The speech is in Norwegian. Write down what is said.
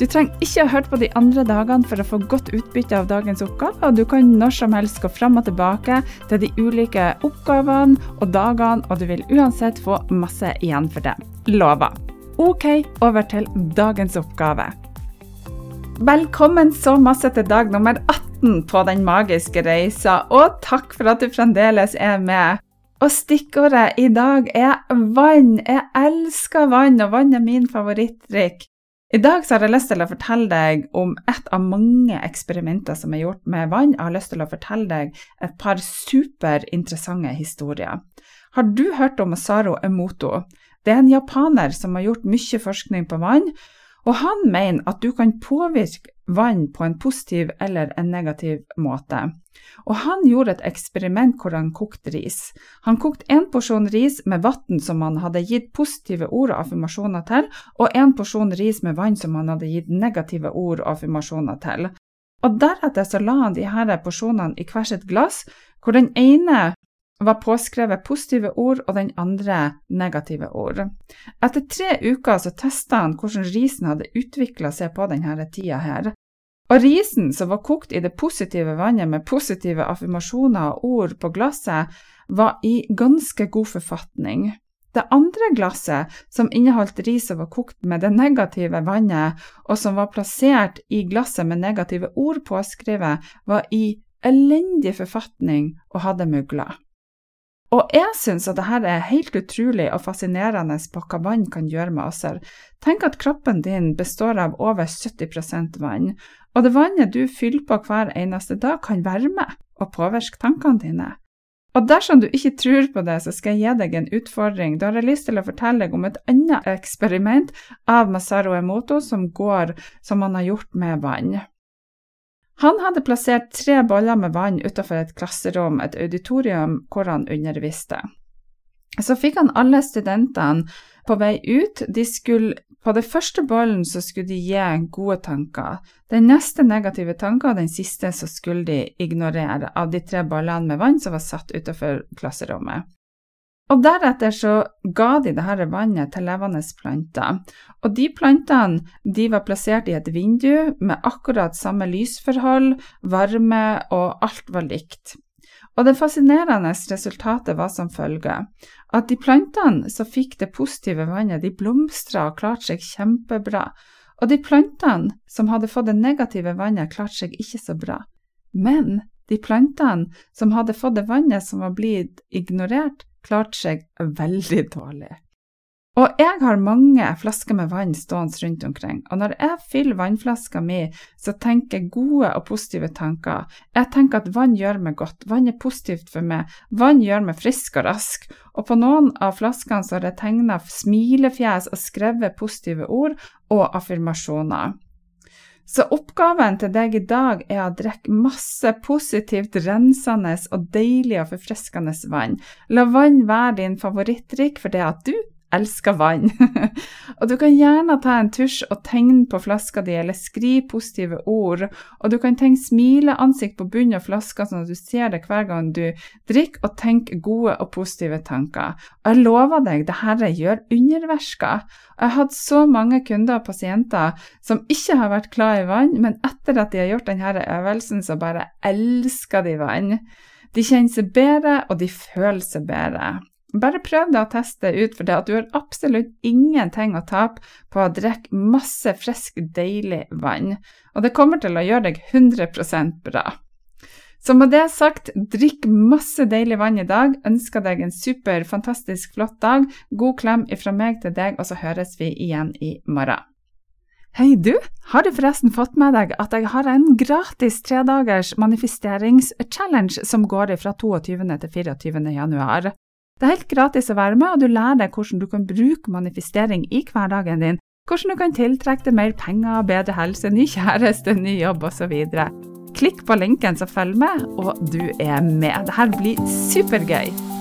Du trenger ikke ha hørt på de andre dagene for å få godt utbytte av dagens oppgave, og du kan når som helst gå fram og tilbake til de ulike oppgavene og dagene, og du vil uansett få masse igjen for det. Lover. Ok, over til dagens oppgave. Velkommen så masse til dag nummer 18 på Den magiske reisa, og takk for at du fremdeles er med. Og stikkordet i dag er vann. Jeg elsker vann, og vann er min favorittdrikk. I dag har jeg lyst til å fortelle deg om et av mange eksperimenter som er gjort med vann. Jeg har lyst til å fortelle deg et par superinteressante historier. Har du hørt om Masaru Emoto? Det er en japaner som har gjort mye forskning på vann, og han mener at du kan påvirke vann på en positiv eller en negativ måte. Og han gjorde et eksperiment hvor han kokte ris. Han kokte én porsjon ris med vann som han hadde gitt positive ord og affirmasjoner til, og én porsjon ris med vann som han hadde gitt negative ord og affirmasjoner til. Og deretter så la han de her porsjonene i hvert sitt glass, hvor den ene var påskrevet positive ord og den andre negative ord. Etter tre uker så testa han hvordan risen hadde utvikla seg på denne tida her. Og risen som var kokt i det positive vannet med positive affirmasjoner og ord på glasset, var i ganske god forfatning. Det andre glasset, som inneholdt ris som var kokt med det negative vannet, og som var plassert i glasset med negative ord påskrevet, var i elendig forfatning og hadde mugler. Og jeg syns at dette er helt utrolig og fascinerende på hva vann kan gjøre med oss. Tenk at kroppen din består av over 70% vann, og det vannet du fyller på hver eneste dag, kan være med og påvirke tankene dine. Og dersom du ikke tror på det, så skal jeg gi deg en utfordring. Da har jeg lyst til å fortelle deg om et annet eksperiment av Masaru Emoto som går som han har gjort med vann. Han hadde plassert tre boller med vann utenfor et klasserom, et auditorium, hvor han underviste. Så fikk han alle studentene på vei ut. De skulle, på den første bollen så skulle de gi gode tanker. Den neste negative tanken, og den siste så skulle de ignorere av de tre bollene med vann som var satt utenfor klasserommet. Og deretter så ga de dette vannet til levende planter. Og de plantene de var plassert i et vindu med akkurat samme lysforhold, varme og alt var likt. Og det fascinerende resultatet var som følger at de plantene som fikk det positive vannet, de blomstra og klarte seg kjempebra. Og de plantene som hadde fått det negative vannet, klarte seg ikke så bra. Men de plantene som hadde fått det vannet som var blitt ignorert, klarte seg veldig dårlig. Og jeg har mange flasker med vann stående rundt omkring, og når jeg fyller vannflaska mi, så tenker jeg gode og positive tanker. Jeg tenker at vann gjør meg godt, vann er positivt for meg, vann gjør meg frisk og rask, og på noen av flaskene så har jeg tegna smilefjes og skrevet positive ord og affirmasjoner. Så oppgaven til deg i dag er å drikke masse positivt rensende og deilig og forfriskende vann. La vann være din favorittdrikk det at du elsker vann. og du kan gjerne ta en tusj og tegne på flaska di, eller skrive positive ord. Og du kan tegne smileansikt på bunnen av flaska, sånn at du ser det hver gang du drikker, og tenker gode og positive tanker. Og jeg lover deg, det dette gjør underversker. Jeg har hatt så mange kunder og pasienter som ikke har vært glad i vann, men etter at de har gjort denne øvelsen, så bare elsker de vann. De kjenner seg bedre, og de føler seg bedre. Bare prøv deg å teste ut, for det at du har absolutt ingenting å tape på å drikke masse frisk, deilig vann. Og det kommer til å gjøre deg 100% bra. Så med det sagt, drikk masse deilig vann i dag. Ønsker deg en super, fantastisk flott dag. God klem fra meg til deg, og så høres vi igjen i morgen. Hei, du! Har du forresten fått med deg at jeg har en gratis tredagers manifesteringschallenge som går fra 22. til 24. januar? Det er helt gratis å være med, og du lærer deg hvordan du kan bruke manifestering i hverdagen din, hvordan du kan tiltrekke deg mer penger, bedre helse, ny kjæreste, ny jobb osv. Klikk på linken som følger med, og du er med. Dette blir supergøy!